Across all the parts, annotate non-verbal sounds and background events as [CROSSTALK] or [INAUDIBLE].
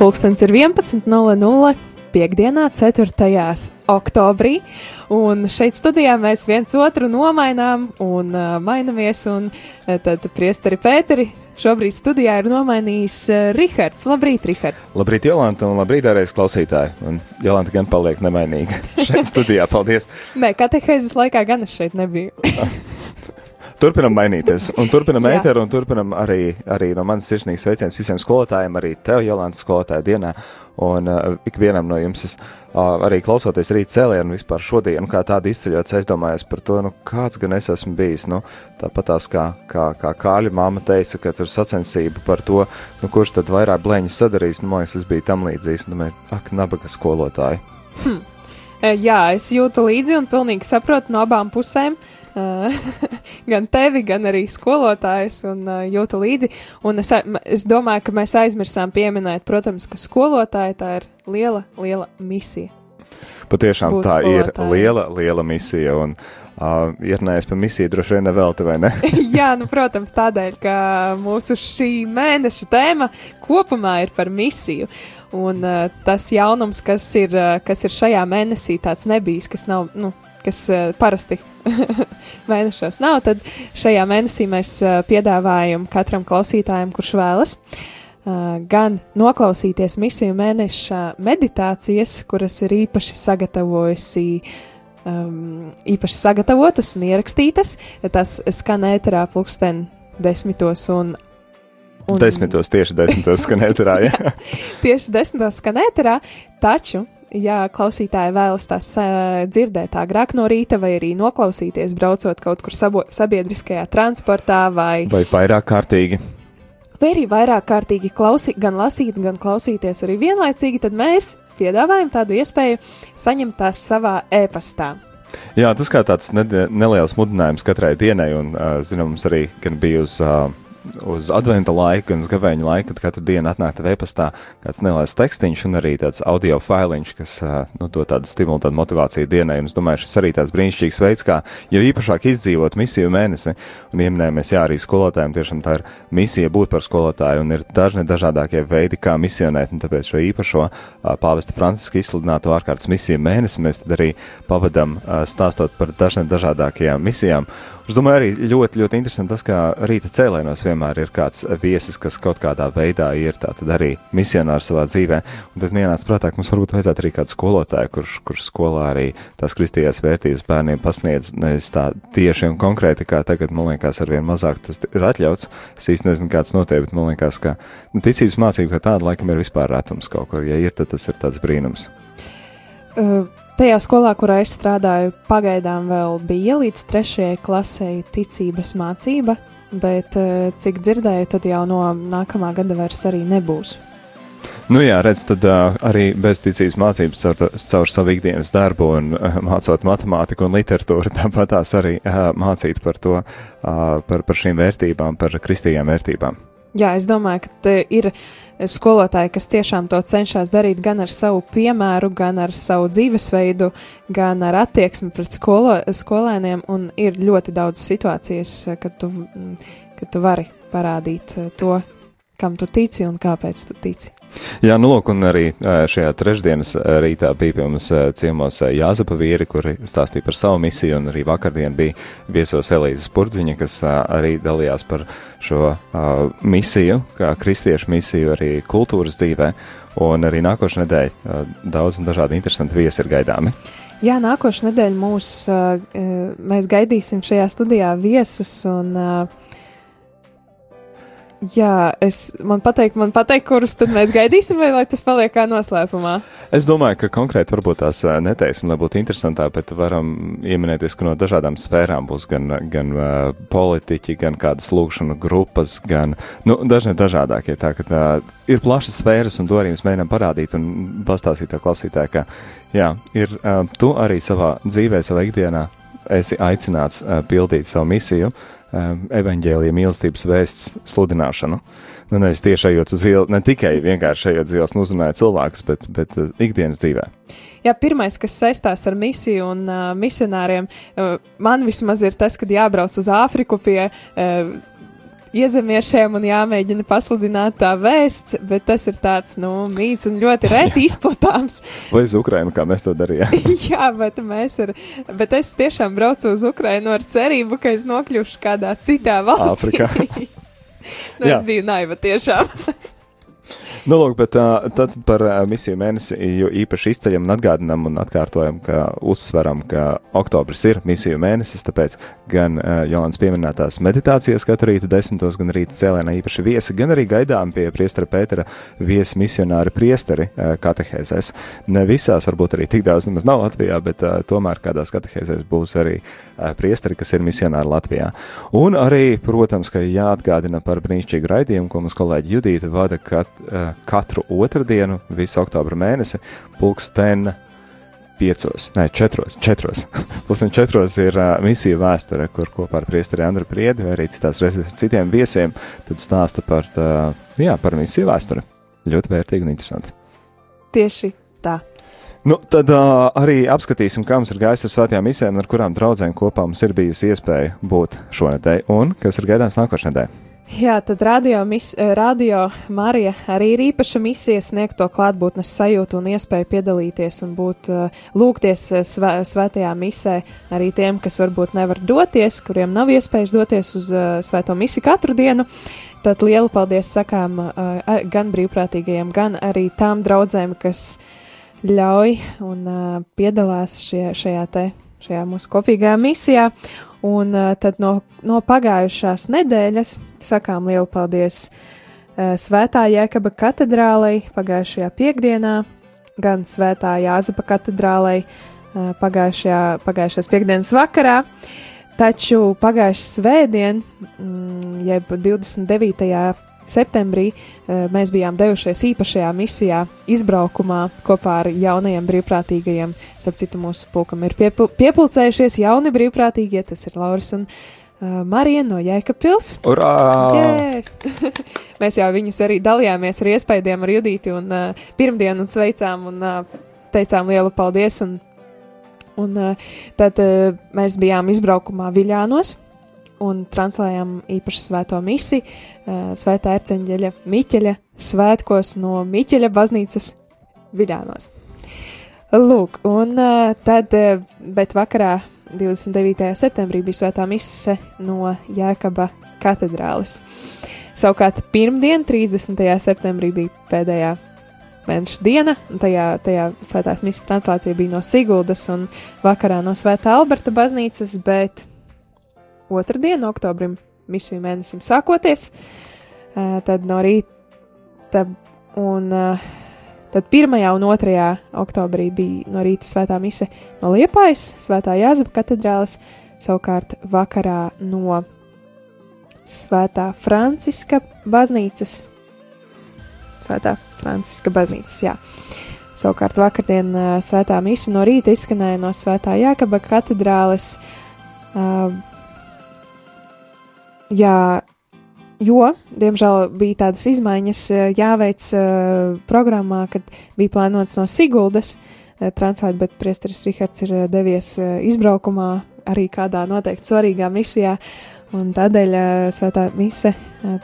Pulkstens ir 11.00. Piektdienā, 4. oktobrī, un šeit studijā mēs viens otru nomainām un uh, mainamies, un uh, tad priesteri Pēteri šobrīd studijā ir nomainījis uh, Rihards. Labrīt, Rihard! Labrīt, Jolanta, un labrīt, arī klausītāji. Un Jolanta gan paliek nemainīga [LAUGHS] šeit studijā. Paldies! Nē, katehēzes laikā gan es šeit nebiju. [LAUGHS] Turpinam mainīties, un turpinam ēteru, un turpinam arī, arī no manas sirsnīgas sveiciens visiem skolotājiem, arī tev, Jolanta, skolotāja dienā. Un uh, ikvienam no jums, es, uh, arī klausoties rīt cēlienu vispār šodien, kā tādu izceļot, aizdomājos par to, nu, kāds gan es esmu bijis. Nu, tāpat tās kā, kā, kā kāļa māma teica, ka tur sacensība par to, nu, kurš tad vairāk blēņas sadarīs, nu, man liekas, es biju tam līdzīgs, nu, domāju, ak, nabaga skolotāji. Hm. Jā, es jūtu līdzi un pilnīgi saprotu no abām pusēm. [LAUGHS] [LAUGHS] Gan tevi, gan arī skolotājus un uh, jūtu līdzi. Un es, es domāju, ka mēs aizmirsām pieminēt, protams, ka skolotāja tā ir liela, liela misija. Patiešām Būt tā skolotāja. ir liela, liela misija. Un, Uh, Ierunājis par misiju, droši vien nevelti, vai ne? [LAUGHS] Jā, nu, protams, tādēļ, ka mūsu šī mēneša tēma kopumā ir par misiju. Un uh, tas jaunums, kas ir, uh, kas ir šajā mēnesī, tāds nebijis, kas nav, nu, kas uh, parasti [LAUGHS] mēnešos nav, tad šajā mēnesī mēs uh, piedāvājam katram klausītājam, kurš vēlas, uh, gan noklausīties misiju mēneša meditācijas, kuras ir īpaši sagatavojusi. Um, īpaši sagatavotas un ierakstītas. Tas skan ēterā pulksten desmitos un Un, desmitos, tieši desmitos skanēterā. [LAUGHS] jā, tieši desmitos skanēterā, taču ja klausītāji vēlas tās uh, dzirdēt agrāk no rīta, vai arī noklausīties, braucot kaut kur sabo, sabiedriskajā transportā, vai, vai vairāk kārtīgi. Vai arī vairāk kārtīgi klausīt, gan lasīt, gan klausīties arī vienlaicīgi, tad mēs piedāvājam tādu iespēju saņemt tās savā e-pastā. Jā, tas kā tāds neliels mudinājums katrai dienai, un, uh, zinām, mums arī bija uz uh, uz adventa laika un uz gavēņa laika, kad katru dienu atnāk tev e-pastā kāds neliels tekstiņš un arī tāds audio failiņš, kas nu, dod tādu stimulu, tādu motivāciju dienai. Un es domāju, šis arī tāds brīnišķīgs veids, kā jau īpašāk izdzīvot misiju mēnesi. Un ieminējamies, jā, arī skolotājiem tiešām tā ir misija būt par skolotāju un ir dažni dažādākie veidi, kā misionēt. Un tāpēc šo īpašo pāvesta Franciska izsludināto ārkārtas misiju mēnesi mēs tad arī pavadam stāstot par dažniem dažādākajām misijām. Es domāju, arī ļoti, ļoti interesanti tas, ka rīta cēlēnos vienmēr ir kāds viesis, kas kaut kādā veidā ir arī misionārs savā dzīvē. Un tad ienāca prātā, ka mums varbūt vajadzētu arī kādu skolotāju, kurš, kurš skolā arī tās kristīgās vērtības bērniem pasniedz nevis tā tieši un konkrēti, kā tagad, man liekas, arvien mazāk tas ir atļauts. Es īsti nezinu, kāds notiek, bet man liekas, ka nu, ticības mācība kā tāda laikam ir vispār retums kaut kur. Ja ir, tad tas ir tāds brīnums. Uh Tajā skolā, kurā es strādāju, pagaidām vēl bija līdz trešajai klasei ticības mācība, bet eh, cik dzirdēju, tad jau no nākamā gada vairs arī nebūs. Nu jā, redz, tad uh, arī bezticības mācības caur, caur savu ikdienas darbu un uh, mācot matemātiku un literatūru, [LAUGHS] tāpat tās arī uh, mācīt par to, uh, par, par šīm vērtībām, par kristīgām vērtībām. Jā, es domāju, ka ir skolotāji, kas tiešām to cenšas darīt gan ar savu piemēru, gan ar savu dzīvesveidu, gan ar attieksmi pret skolo, skolēniem. Un ir ļoti daudz situācijas, kad tu, kad tu vari parādīt to, kam tu tici un kāpēc tu tici. Jā, nu, lūk, un arī šajā trešdienas rītā bija pie mums ciemos Jāzapa vīri, kuri stāstīja par savu misiju, un arī vakardien bija viesos Elīzes Purdziņa, kas arī dalījās par šo misiju, kā kristiešu misiju arī kultūras dzīvē, un arī nākošais nedēļa daudz un dažādi interesanti viesi ir gaidāmi. Jā, nākošais nedēļa mūs, mēs gaidīsim šajā studijā viesus, un uh, Jā, es man pateiktu, man pateikt, kurus tad mēs gaidīsim, vai lai tas paliek kā noslēpumā? Es domāju, ka konkrēti varbūt tās neteiksim, lai būtu interesantāk, bet varam ieminēties, ka no dažādām sfērām būs gan, gan uh, politiķi, gan kādas lūkšanu grupas, gan, nu, dažne dažādākie. Tā, ka tā ir plašas sfēras, un to arī mēs mēģinām parādīt un pastāstīt tā klausītāji, ka, jā, ir, uh, tu arī savā dzīvē, savā ikdienā esi aicināts uh, pildīt savu misiju, uh, evaņģēlīja mīlestības vēsts sludināšanu. Nu, nevis tieši ejot uz ielas, ne tikai vienkārši ejot uz ielas un uzrunājot cilvēkus, bet, bet uh, ikdienas dzīvē. Jā, pirmais, kas saistās ar misiju un uh, misionāriem, uh, man vismaz ir tas, kad jābrauc uz Āfriku pie uh, iezemiešiem un jāmēģina pasludināt tā vēsts, bet tas ir tāds, nu, mīts un ļoti reti izplatāms. [LAUGHS] Vai uz Ukrainu, kā mēs to darījām? [LAUGHS] Jā, bet mēs ar, bet es tiešām braucu uz Ukrainu ar cerību, ka es nokļūšu kādā citā valstī. Āfrikā. [LAUGHS] nu, es biju naiva tiešām. Nu, lūk, bet tad par misiju mēnesi īpaši izceļam un atgādinam un atkārtojam, ka uzsveram, ka oktobris ir misiju mēnesis, tāpēc gan Jolants pieminētās meditācijas katru rītu desmitos, gan rīta cēlēnā īpaši viesi, gan arī gaidām pie priestera Pētera viesi misionāri priesteri katehēzēs. Ne visās, varbūt arī tik daudz nemaz nav Latvijā, bet tomēr kādās katehēzēs būs arī priesteri, kas ir misionāri Latvijā. Un arī, protams, ka jāatgādina par brīnišķīgu raidījumu, ko mums kolēģi Judīta vada kat, uh, katru otrdienu, visu oktobra mēnesi, pulksten piecos, ne, četros, četros. [LAUGHS] Pulksten četros ir uh, misija vēsture, kur kopā ar priesteri Andru Priedi vai arī citās reizes citiem viesiem, tad stāsta par, tā, jā, par misiju vēsturi. Ļoti vērtīgi un interesanti. Tieši tā. Nu, tad uh, arī apskatīsim, kā mums ir gājis ar svētajām misēm, ar kurām draudzēm kopā mums ir bijusi iespēja būt šonadēļ, un kas ir gaidāms nākošajā nedēļā. Jā, tad radio, mis, radio Marija arī ir īpaša misija sniegt to klātbūtnes sajūtu un iespēju piedalīties un būt lūgties svē, svētajā misē arī tiem, kas varbūt nevar doties, kuriem nav iespējas doties uz svēto misiju katru dienu. Tad lielu paldies sakām gan brīvprātīgajiem, gan arī tām draudzēm, kas ļauj un piedalās šie, šajā te, šajā mūsu kopīgajā misijā. Un uh, tad no, no pagājušās nedēļas sakām lielu paldies uh, Svētā Jēkaba katedrālei pagājušajā piekdienā, gan Svētā Jāzapa katedrālei pagājušajā, pagājušās piekdienas vakarā. Taču pagājušā svētdien, mm, jeb 29 septembrī eh, mēs bijām devušies īpašajā misijā, izbraukumā kopā ar jaunajiem brīvprātīgajiem. Starp citu, mūsu pulkam ir piepul piepulcējušies jauni brīvprātīgie, tas ir Lauris un uh, Marija no Jēkabpils. Urā! Yes! [LAUGHS] mēs jau viņus arī dalījāmies ar iespējām ar Judīti un uh, pirmdienu un sveicām un uh, teicām lielu paldies. Un, un uh, tad uh, mēs bijām izbraukumā Viļānos un translējam īpašu svēto misi, svētā erceņģeļa Miķeļa svētkos no Miķeļa baznīcas Viļānos. Lūk, un tad, bet vakarā 29. septembrī bija svētā mise no Jēkaba katedrālis. Savukārt pirmdien, 30. septembrī, bija pēdējā mēneša diena, un tajā, tajā svētās misijas translācija bija no Siguldas un vakarā no Svētā Alberta baznīcas, bet otrdien, oktobrim, misiju mēnesim sākoties, tad no rīta un tad 1. un 2. oktobrī bija no rīta svētā mise no Liepājas, svētā Jāzaba katedrālis, savukārt vakarā no svētā Franciska baznīcas, svētā Franciska baznīcas, jā. Savukārt vakardien svētā mise no rīta izskanēja no svētā Jākaba katedrālis, uh, Jā, jo, diemžēl, bija tādas izmaiņas jāveic uh, programmā, kad bija plānots no Siguldas uh, translēt, bet priesteris Rihards ir devies izbraukumā arī kādā noteikti svarīgā misijā, un tādēļ svētā mise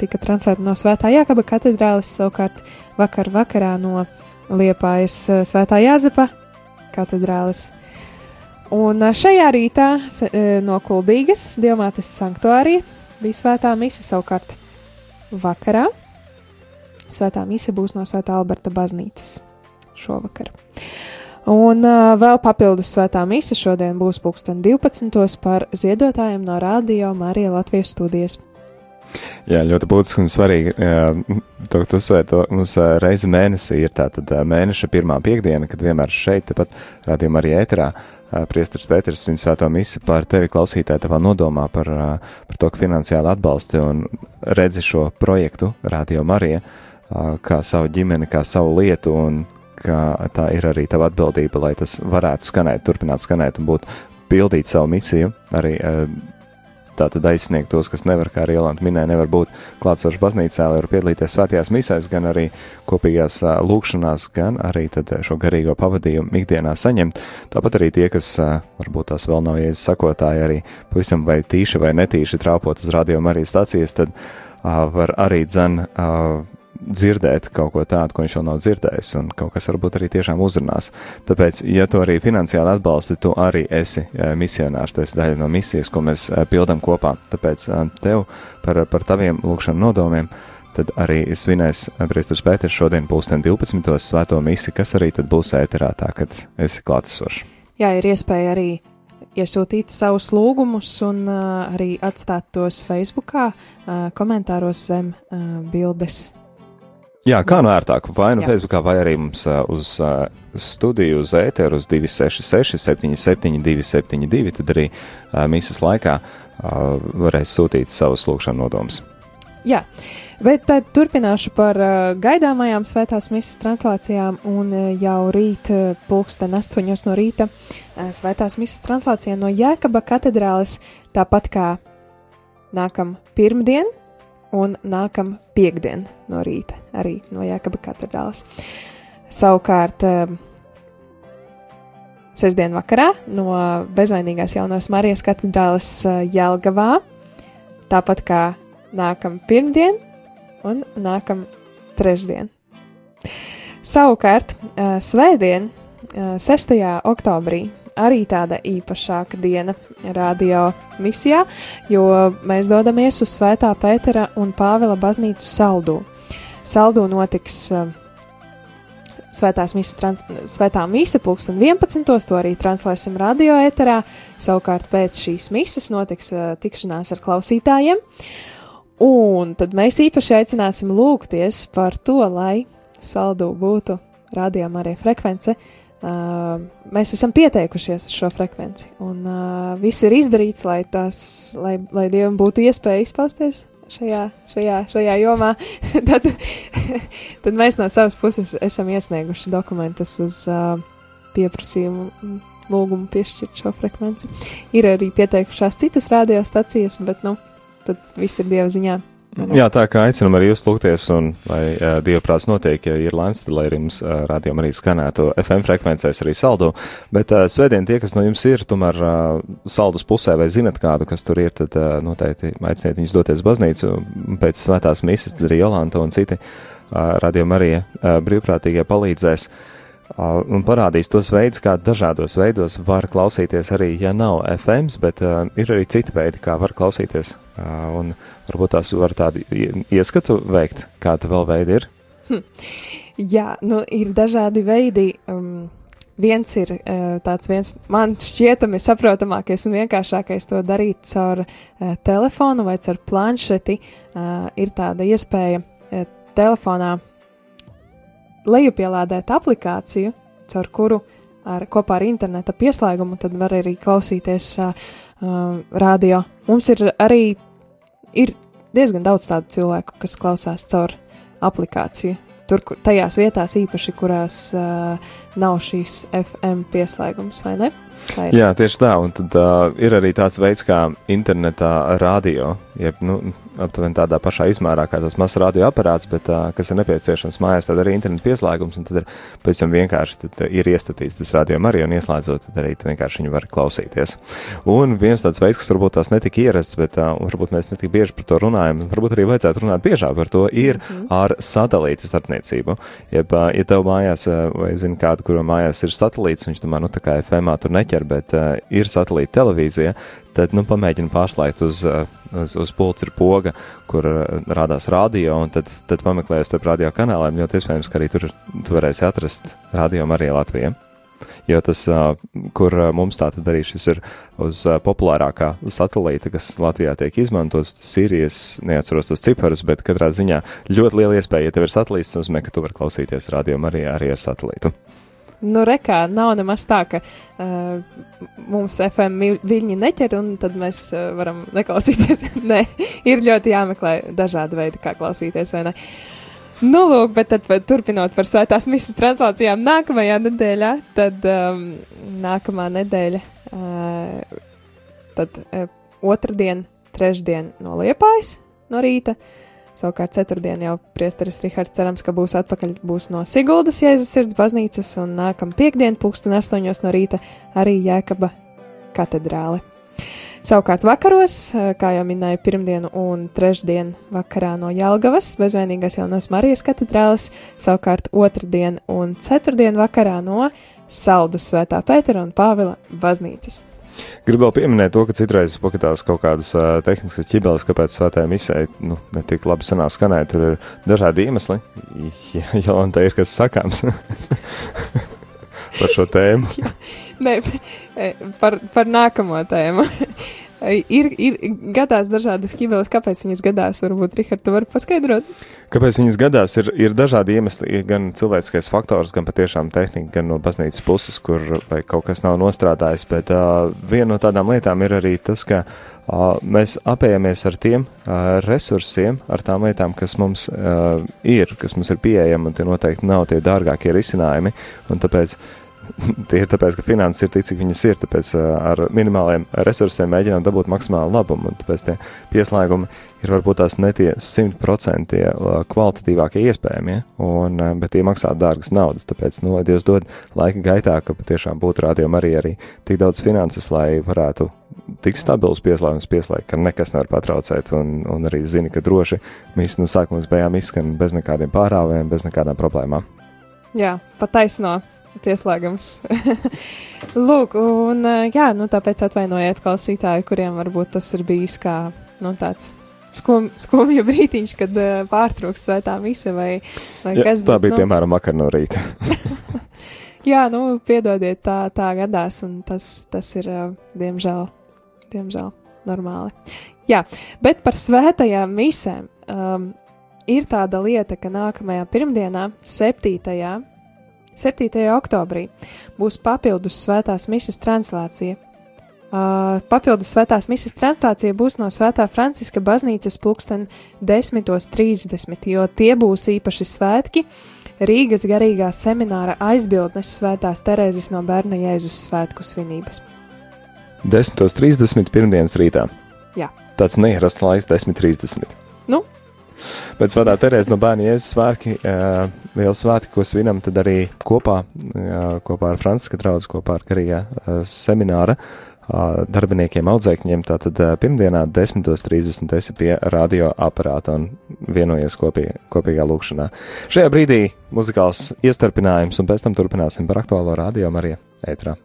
tika translēta no svētā Jākaba katedrālis, savukārt vakar vakarā no Liepājas svētā Jāzepa katedrālis. Un šajā rītā no Kuldīgas Dievmātes sanktuārija bija svētā mise savukārt vakarā. Svētā mise būs no Svētā Alberta baznīcas šovakar. Un uh, vēl papildus svētā mise šodien būs pulksten 12. par ziedotājiem no Rādio Marija Latvijas studijas. Jā, ļoti būtiski un svarīgi. To, tu uzsvēri, to mums reizi mēnesī ir tā tad mēneša pirmā piekdiena, kad vienmēr šeit, tepat rādījumā arī ēterā, priestars Pēters viņa svēto misi par tevi klausītāji tavā nodomā par, par to, ka finansiāli atbalsti un redzi šo projektu Radio Marija kā savu ģimeni, kā savu lietu un ka tā ir arī tava atbildība, lai tas varētu skanēt, turpināt skanēt un būt pildīt savu misiju arī tātad aizsniegt tos, kas nevar, kā arī Jolanta minēja, nevar būt klātsoši baznīcā, lai var piedalīties svētajās misēs, gan arī kopīgās uh, lūkšanās, gan arī tad šo garīgo pavadījumu ikdienā saņemt. Tāpat arī tie, kas uh, varbūt tās vēl nav jēzus sakotāji, arī pavisam vai tīši vai netīši trāpot uz radio Marijas stācijas, tad var arī dzen dzirdēt kaut ko tādu, ko viņš vēl nav dzirdējis, un kaut kas varbūt arī tiešām uzrunās. Tāpēc, ja tu arī finansiāli atbalsti, tu arī esi misionārs, tu esi daļa no misijas, ko mēs pildam kopā. Tāpēc tev par, par taviem lūkšanu nodomiem. Tad arī svinēs Priestris Pēters šodien pulksten 12. svēto misi, kas arī tad būs ēterā tā, kad esi klātesošs. Jā, ir iespēja arī iesūtīt savus lūgumus un uh, arī atstāt tos Facebookā, uh, komentāros zem uh, bildes Jā, kā no ērtāk, vai nu Jā. Facebookā, vai arī mums uz studiju, uz ēteru, uz 266, 77, 272, tad arī misijas laikā varēs sūtīt savus lūgšanu nodomus. Jā, bet tad turpināšu par uh, gaidāmajām svētās misijas translācijām, un uh, jau rīt, uh, pulksten astoņos no rīta, uh, svētās misijas translācija no Jēkaba katedrāles, tāpat kā nākam pirmdien, un nākam piekdien no rīta arī no Jēkaba katedrāles. Savukārt, eh, sestdien vakarā no bezvainīgās jaunās Marijas katedrāles eh, Jelgavā, tāpat kā nākam pirmdien un nākam trešdien. Savukārt, eh, svētdien, 6. oktobrī, arī tāda īpašāka diena radio misijā, jo mēs dodamies uz Svētā Pētera un Pāvila baznīcu Saldū. Saldū notiks uh, Svētās misijas, trans, svētā mise pulksten 11. to arī translēsim radio ēterā, savukārt pēc šīs mises notiks uh, tikšanās ar klausītājiem, un tad mēs īpaši aicināsim lūgties par to, lai Saldū būtu rādījumā arī frekvence, uh, Uh, mēs esam pieteikušies uz šo frekvenci, un uh, viss ir izdarīts, lai, tās, lai, lai Dievam būtu iespēja izpausties šajā, šajā, šajā jomā. [LAUGHS] tad, [LAUGHS] tad mēs no savas puses esam iesnieguši dokumentus uz uh, pieprasījumu, lūgumu piešķirt šo frekvenci. Ir arī pieteikušās citas radiostacijas, bet nu, tad viss ir Dieva ziņā. Jā, tā kā aicinam arī jūs lūgties, un lai uh, Dievprāts notiek, ja ir lēmts, tad lai arī mums uh, rādījumā arī skanētu FM frekvencēs arī saldu. Bet uh, svētdien tie, kas no jums ir, tomēr uh, saldus pusē vai zinat kādu, kas tur ir, tad uh, noteikti aiciniet viņus doties baznīcu pēc svētās mises, tad arī Jolanta un citi uh, rādījumā arī uh, brīvprātīgie palīdzēs. Uh, un parādīs tos veidus, kā dažādos veidos var klausīties arī, ja nav FM, bet uh, ir arī citi veidi, kā var klausīties. Uh, un varbūt tās var tādu ieskatu veikt, kāda vēl veidi ir. Hm. Jā, nu ir dažādi veidi. Um, viens ir uh, tāds viens, man šķietami saprotamākais un vienkāršākais to darīt caur uh, telefonu vai caur planšeti. Uh, ir tāda iespēja uh, telefonā lejupielādēt aplikāciju, caur kuru ar, kopā ar interneta pieslēgumu tad var arī klausīties uh, radio. Mums ir arī ir diezgan daudz tādu cilvēku, kas klausās caur aplikāciju. Tur, tajās vietās īpaši, kurās uh, nav šīs FM pieslēgums, vai ne? Jā, tieši tā, un tad uh, ir arī tāds veids kā internetā radio, jeb, nu, aptuveni tādā pašā izmērā kā tas mazs radioaparāts, bet uh, kas ir nepieciešams mājās, tad arī interneta pieslēgums, un tad ir tam vienkārši tad, ir iestatīts tas radio arī, un ieslēdzot, tad arī vienkārši viņu var klausīties. Un viens tāds veids, kas varbūt tās netika ierasts, bet uh, varbūt mēs netik bieži par to runājam, varbūt arī vajadzētu runāt biežāk par to, ir mm ar satelīta starpniecību. Jeb, uh, ja tev mājās, uh, vai zini kādu, kuru mājās ir satelīts, viņš tomēr, nu, tā kā FMā tur neķer, bet uh, ir satelīta televīzija, tad nu, pamēģini pārslēgt uz, uh, uz, uz pulca poga, kur uh, rādās radio, un tad, tad pameklējot starp radio kanāliem, ļoti iespējams, ka arī tur tu varēsi atrast radio arī Latvijā. Jo tas, kur mums tā tad arī šis ir uz populārākā satelīta, kas Latvijā tiek izmantots, tas ir, es neatceros tos ciparus, bet katrā ziņā ļoti liela iespēja, ja tev ir satelīts, nozīmē, ka tu vari klausīties radio arī, arī ar satelītu. Nu, rekā, nav nemaz tā, ka uh, mums FM viļņi neķer, un tad mēs uh, varam neklausīties. [LAUGHS] Nē, ir ļoti jāmeklē dažādi veidi, kā klausīties? Nu, lūk, bet tad, turpinot par svētās misijas translācijām nākamajā nedēļā, tad um, nākamā nedēļa, uh, tad uh, otrdien, trešdien no Liepājas no rīta, uh, Savukārt ceturtdien jau priesteris Rihards cerams, ka būs atpakaļ būs no Siguldas Jēzus sirds baznīcas un nākam piekdien pulksten astoņos no rīta arī Jēkaba katedrāle. Savukārt vakaros, kā jau minēju, pirmdienu un trešdienu vakarā no Jelgavas, bezvainīgās jaunās Marijas katedrāles, savukārt otrdien un ceturtdien vakarā no Saldus Svētā Pētera un Pāvila baznīcas. Gribu vēl pieminēt to, ka citreiz pakatās kaut kādas uh, tehniskas ķibeles, kāpēc svētajā misē nu, netik labi sanāk skanēt. Tur ir dažādi iemesli. Ja, ja te ir kas sakāms [LAUGHS] par šo tēmu. [LAUGHS] Nē, par, par nākamo tēmu. Ir, ir gadās dažādas ķībeles, kāpēc viņas gadās? Varbūt, Rihard, tu vari paskaidrot? Kāpēc viņas gadās? Ir, ir dažādi iemesli, gan cilvēciskais faktors, gan patiešām tehnika, gan no baznīcas puses, kur kaut kas nav nostrādājis. Bet uh, viena no tādām lietām ir arī tas, ka uh, mēs apējamies ar tiem uh, resursiem, ar tām lietām, kas mums uh, ir, kas mums ir pieejami, un tie noteikti nav tie dārgākie risinājumi. Un tāpēc [LAUGHS] tie ir tāpēc, ka finanses ir tik, cik viņas ir, tāpēc ar minimāliem resursiem mēģinām dabūt maksimālu labumu, tāpēc tie pieslēgumi ir varbūt tās netie simtprocenti kvalitatīvākie iespējamie, un, bet tie maksā dārgas naudas, tāpēc, nu, lai Dievs dod laika gaitā, ka patiešām būtu rādījumi arī, arī tik daudz finanses, lai varētu tik stabilus pieslēgums pieslēgt, ka nekas nevar patraucēt, un, un arī zini, ka droši mēs no sākuma līdz beigām izskan bez nekādiem pārāvējiem, bez nekādām problēmām. Jā, pat taisnāk pieslēgums. [LAUGHS] Lūk, un jā, nu tāpēc atvainojiet klausītāji, kuriem varbūt tas ir bijis kā, nu, tāds skum, skumju brītiņš, kad uh, pārtrūks svētā mise vai, vai jā, kas. Tā bija, nu, piemēram, vakar no rīta. [LAUGHS] [LAUGHS] jā, nu, piedodiet, tā, tā gadās, un tas, tas ir, uh, diemžēl, diemžēl, normāli. Jā, bet par svētajām misēm. Um, ir tāda lieta, ka nākamajā pirmdienā, 7. 7. oktobrī būs papildus svētās misijas translācija. Uh, papildus svētās misijas translācija būs no Svētā Franciska baznīcas pulksten 10.30, jo tie būs īpaši svētki Rīgas garīgā semināra aizbildnes Svētās Terēzes no bērna Jēzus svētku svinības. 10.30. pirmdienas rītā. Jā. Tāds neierasts laiks 10.30. Nu, Bet Svētā Terēza no bērna Jēzus svētki, liels svētki, ko svinam, tad arī kopā, kopā ar Franciska draugu, kopā ar uh, semināra darbiniekiem, audzēkņiem. Tātad pirmdienā 10.30 esi pie radio aparāta un vienojies kopī, kopīgā lūkšanā. Šajā brīdī muzikāls iestarpinājums, un pēc tam turpināsim par aktuālo radio Mariju ētrā.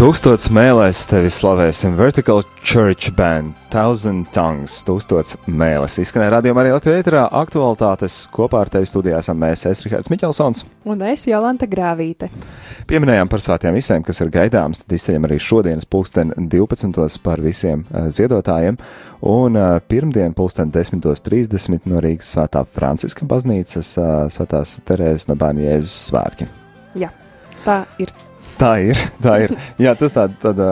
Tūkstots mēlēs tevi slavēsim. Vertical Church Band, Thousand Tongues, tūkstots mēlēs. Izskanēja radījumā arī Latvijā aktualitātes. Kopā ar tevi studijā esam mēs, es Rihards Miķelsons. Un es Jolanta Grāvīte. Pieminējām par svētiem visiem, kas ir gaidāms, tad izceļam arī šodienas pulksten 12. par visiem uh, ziedotājiem. Un uh, pirmdien pulksten 10.30 no Rīgas svētā Franciska baznīcas uh, svētās Terēzes no bērnu Jēzus svētki. Jā, tā ir. Tā ir, [LAUGHS] tā ir. Jā, tas tāda, tāda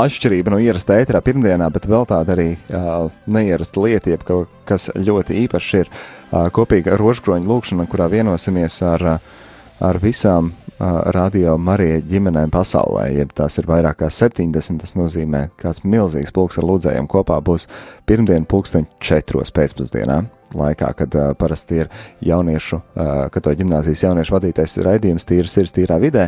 atšķirība no ierasta ēterā pirmdienā, bet vēl tāda arī uh, neierasta lieta, jeb kas ļoti īpašs ir uh, kopīga rožkroņa lūkšana, kurā vienosimies ar, uh, ar visām uh, radio Marija ģimenēm pasaulē, jeb tās ir vairāk kā 70, tas nozīmē, kāds milzīgs pulks ar lūdzējiem kopā būs pirmdien pulksten četros pēcpusdienā. Laikā, kad uh, parasti ir jauniešu, uh, katoļu ģimnāzijas jauniešu vadītais raidījums tīra sirds, tīrā vidē,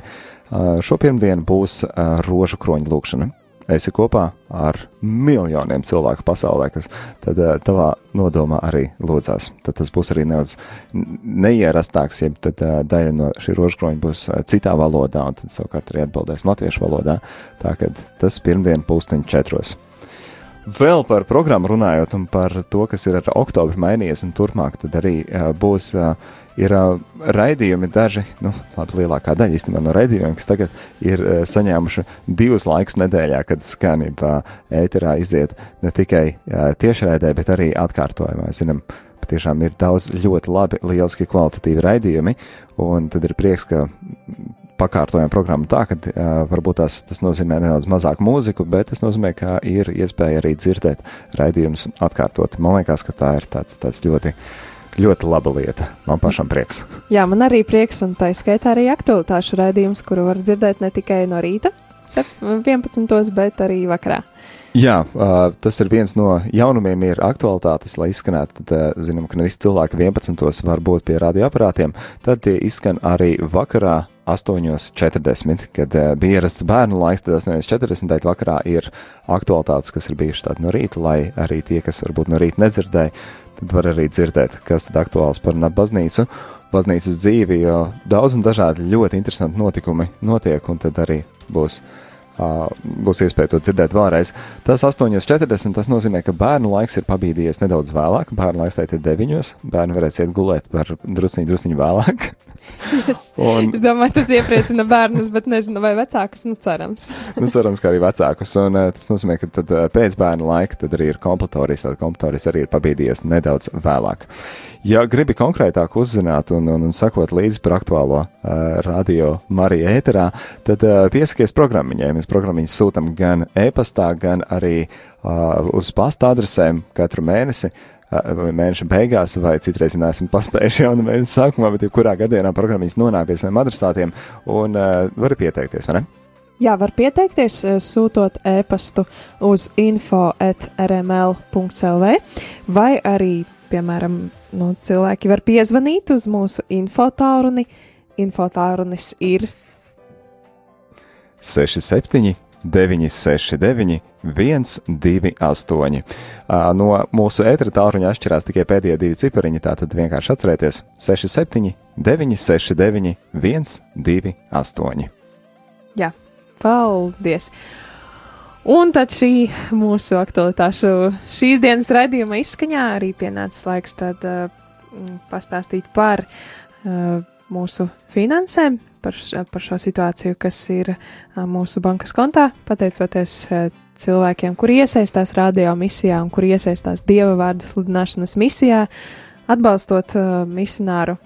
uh, šo pirmdienu būs uh, rožu kroņa lūkšana. Esi kopā ar miljoniem cilvēku pasaulē, kas tad uh, tavā nodomā arī lūdzās. Tad tas būs arī nedaudz neierastāks, ja tad daļa no šī rožkroņa būs citā valodā, un tad savukārt arī atbildēs latviešu valodā. Tā kad tas pirmdien pulksteņi četros. Vēl par programmu runājot un par to, kas ir ar oktobru mainījies un turpmāk, tad arī uh, būs uh, ir uh, raidījumi daži, nu, labi, lielākā daļa īstenībā no raidījumiem, kas tagad ir uh, saņēmuši divus laikus nedēļā, kad skanība uh, ēterā iziet ne tikai uh, tiešraidē, bet arī atkārtojumā. Zinām, patiešām ir daudz ļoti labi, lieliski kvalitatīvi raidījumi, un tad ir prieks, ka pakārtojam programmu tā, ka uh, varbūt tās, tas nozīmē nedaudz mazāk mūziku, bet tas nozīmē, ka ir iespēja arī dzirdēt raidījumus atkārtot. Man liekas, ka tā ir tāds, tāds ļoti, ļoti laba lieta. Man pašam prieks. Jā, man arī prieks, un tā skaitā arī aktualitāšu raidījums, kuru var dzirdēt ne tikai no rīta, sep- 11. bet arī vakarā. Jā, tas ir viens no jaunumiem, ir aktualitātes, lai izskanētu. Tad zinām, ka ne visi cilvēki 11. var būt pie radioaparātiem. Tad tie izskan arī vakarā 8.40, kad uh, bija ierasts bērnu laiks, tad 8.40. bet vakarā ir aktualitātes, kas ir bijušas tādas no rīta, lai arī tie, kas varbūt no rīta nedzirdēja, tad var arī dzirdēt, kas tad aktuāls par baznīcu, baznīcas dzīvi, jo daudz un dažādi ļoti interesanti notikumi notiek, un tad arī būs. Uh, būs iespēja to dzirdēt vēlreiz. Tas 8.40. Tas nozīmē, ka bērnu laiks ir pabīdījies nedaudz vēlāk. Bērnu laiks tagad ir 9. Bērni varēs iet gulēt par drusciņu, drusciņu vēlāk. [LAUGHS] Es, Un- es domāju, tas iepriecina bērnus, bet nezinu, vai vecākus, nu cerams. [LAUGHS] Nu, cerams, ka arī vecākus. Un, uh, tas nozīmē, ka tad, uh, pēc bērnu laika tad arī ir kompletorijas. Tad kompletorijas arī ir pabīdījies nedaudz vēlāk. Ja gribi konkrētāk uzzināt un, un, un sekot līdzi par aktuālo uh, radio Marija ēterā, tad uh, piesakies programmiņai. Mēs programmiņas sūtam gan e-pastā, gan arī uh, uz pasta adresēm katru mēnesi. Mēneša beigās, vai citreiz neesam paspējuši jau no mēneša sākumā, bet jebkurā gadījumā programmas nonāk pie saviem adresātiem un uh, var pieteikties, vai ne? Jā, var pieteikties, eh, sūtot e-pastu uz info.rml.clv, vai arī, piemēram, nu, cilvēki var piezvanīt uz mūsu infotāruni. Infotārunis ir 67, 969, 128. Ā, No mūsu ētera tālruņa atšķirās tikai pēdējie divi cipariņi, tātad vienkārši atcerieties 67, 969, 128. Jā, paldies! Un tad šī mūsu aktualitāšu šīs dienas raidījuma izskaņā arī pienācis laiks tad uh, pastāstīt par uh, mūsu finansēm, par, par šo situāciju, kas ir mūsu bankas kontā, pateicoties cilvēkiem, kuri iesaistās radio misijā un kuri iesaistās Dieva vārdu sludināšanas misijā, atbalstot misionāru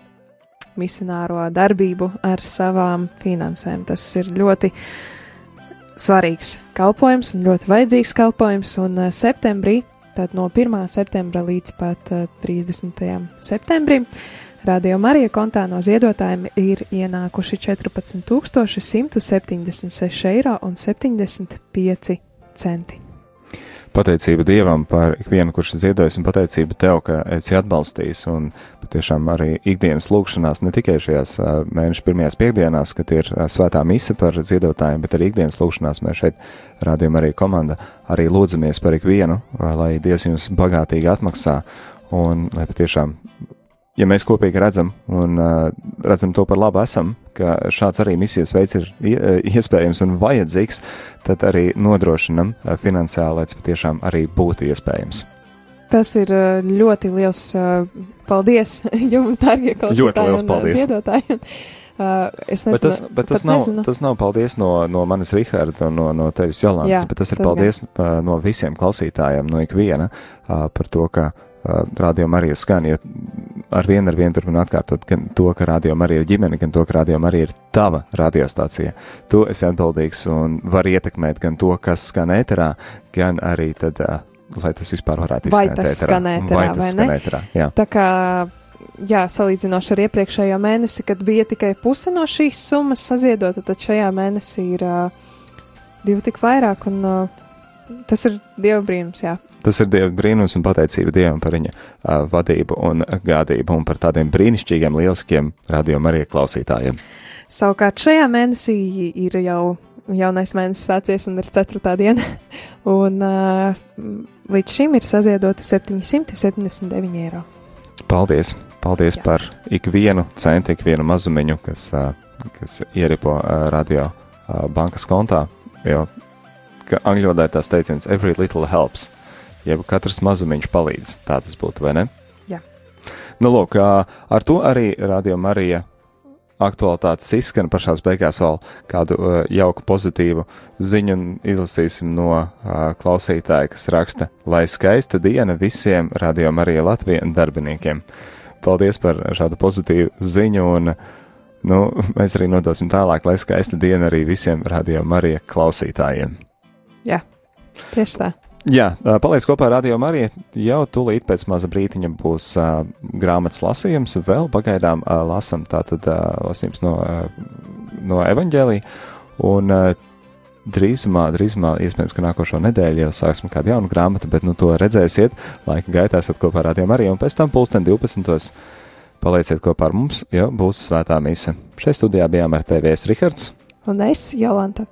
misionāro darbību ar savām finansēm. Tas ir ļoti svarīgs kalpojums un ļoti vajadzīgs kalpojums. Un septembrī, tad no 1. septembra līdz pat uh, 30. septembrim, Radio Marija kontā no ziedotājiem ir ienākuši 14,176 eiro un 75 centi. Pateicība Dievam par ikvienu, kurš ziedojis, un pateicība tev, ka esi atbalstījis. Un patiešām arī ikdienas lūkšanās, ne tikai šajās mēneša pirmajās piekdienās, kad ir svētā mise par ziedotājiem, bet arī ikdienas lūkšanās mēs šeit rādījām arī komanda, arī lūdzamies par ikvienu, lai Dievs jums bagātīgi atmaksā un lai patiešām ja mēs kopīgi redzam un uh, redzam to par labu esam, ka šāds arī misijas veids ir ie- iespējams un vajadzīgs, tad arī nodrošinam finansiāli, lai tas patiešām arī būtu iespējams. Tas ir ļoti liels paldies [LAUGHS] jums, dārgie klausītāji liels un uh, paldies. ziedotājiem. Uh, es Bet nezinu, tas, bet tas, nav, nezinu. tas nav paldies no, no manis, Riharda, no, no tevis, Jolantas, bet tas ir tas paldies uh, no visiem klausītājiem, no ikviena uh, par to, ka uh, rādījuma arī skan, jo ar vienu ar vienu turpinu atkārtot gan to, ka rādījuma arī ir ģimene, gan to, ka rādījuma arī ir tava radiostācija. Tu esi atbildīgs un var ietekmēt gan to, kas skan ēterā, gan arī tad, uh, lai tas vispār varētu Vai izskanēt tas ēterā. skan ēterā, vai tas vai skan ne? ēterā, jā. Tā kā, jā, salīdzinoši ar iepriekšējo mēnesi, kad bija tikai puse no šīs summas saziedota, tad šajā mēnesī ir uh, divi tik vairāk, un uh, tas ir Dieva brīnums, jā. Tas ir Dieva brīnums un pateicība Dievam par viņa uh, vadību un gādību un par tādiem brīnišķīgiem, lieliskiem radiokamā arī klausītājiem. Savukārt šajā mēnesī ir jau jaunais mēnesis sācies un ir 4. diena, [LAUGHS] un uh, līdz šim ir saziedoti 779 eiro. Paldies! Paldies Jā. par ikvienu centu, ikvienu mazumiņu, kas, uh, kas ieripo uh, radio uh, bankas kontā. Jo angļu valodā ir tās teiciens, every little helps. Jeb katrs mazumiņš palīdz. Tā tas būtu, vai ne? Jā. Nu, lūk, ar to arī Radio Marija aktualitātes izskan pašās beigās vēl kādu uh, jauku pozitīvu ziņu un izlasīsim no uh, klausītāja, kas raksta, lai skaista diena visiem Radio Marija Latvijas darbiniekiem. Paldies par šādu pozitīvu ziņu un nu, mēs arī nodosim tālāk, lai skaista diena arī visiem Radio Marija klausītājiem. Jā, tieši tā. Jā, paliec kopā ar Radio Mariju. Jau tūlīt pēc maza brītiņa būs uh, grāmatas lasījums. Vēl pagaidām uh, lasam tātad uh, lasījums no, uh, no evaņģēlī. Un uh, drīzumā, drīzumā, iespējams, ka nākošo nedēļu jau sāksim kādu jaunu grāmatu, bet nu to redzēsiet laika gaitā, esat kopā ar Radio Mariju. Un pēc tam pulksten 12. palieciet kopā ar mums, jo būs svētā mise. Šeit studijā bijām ar TVS Rihards. Un es, Jolanta.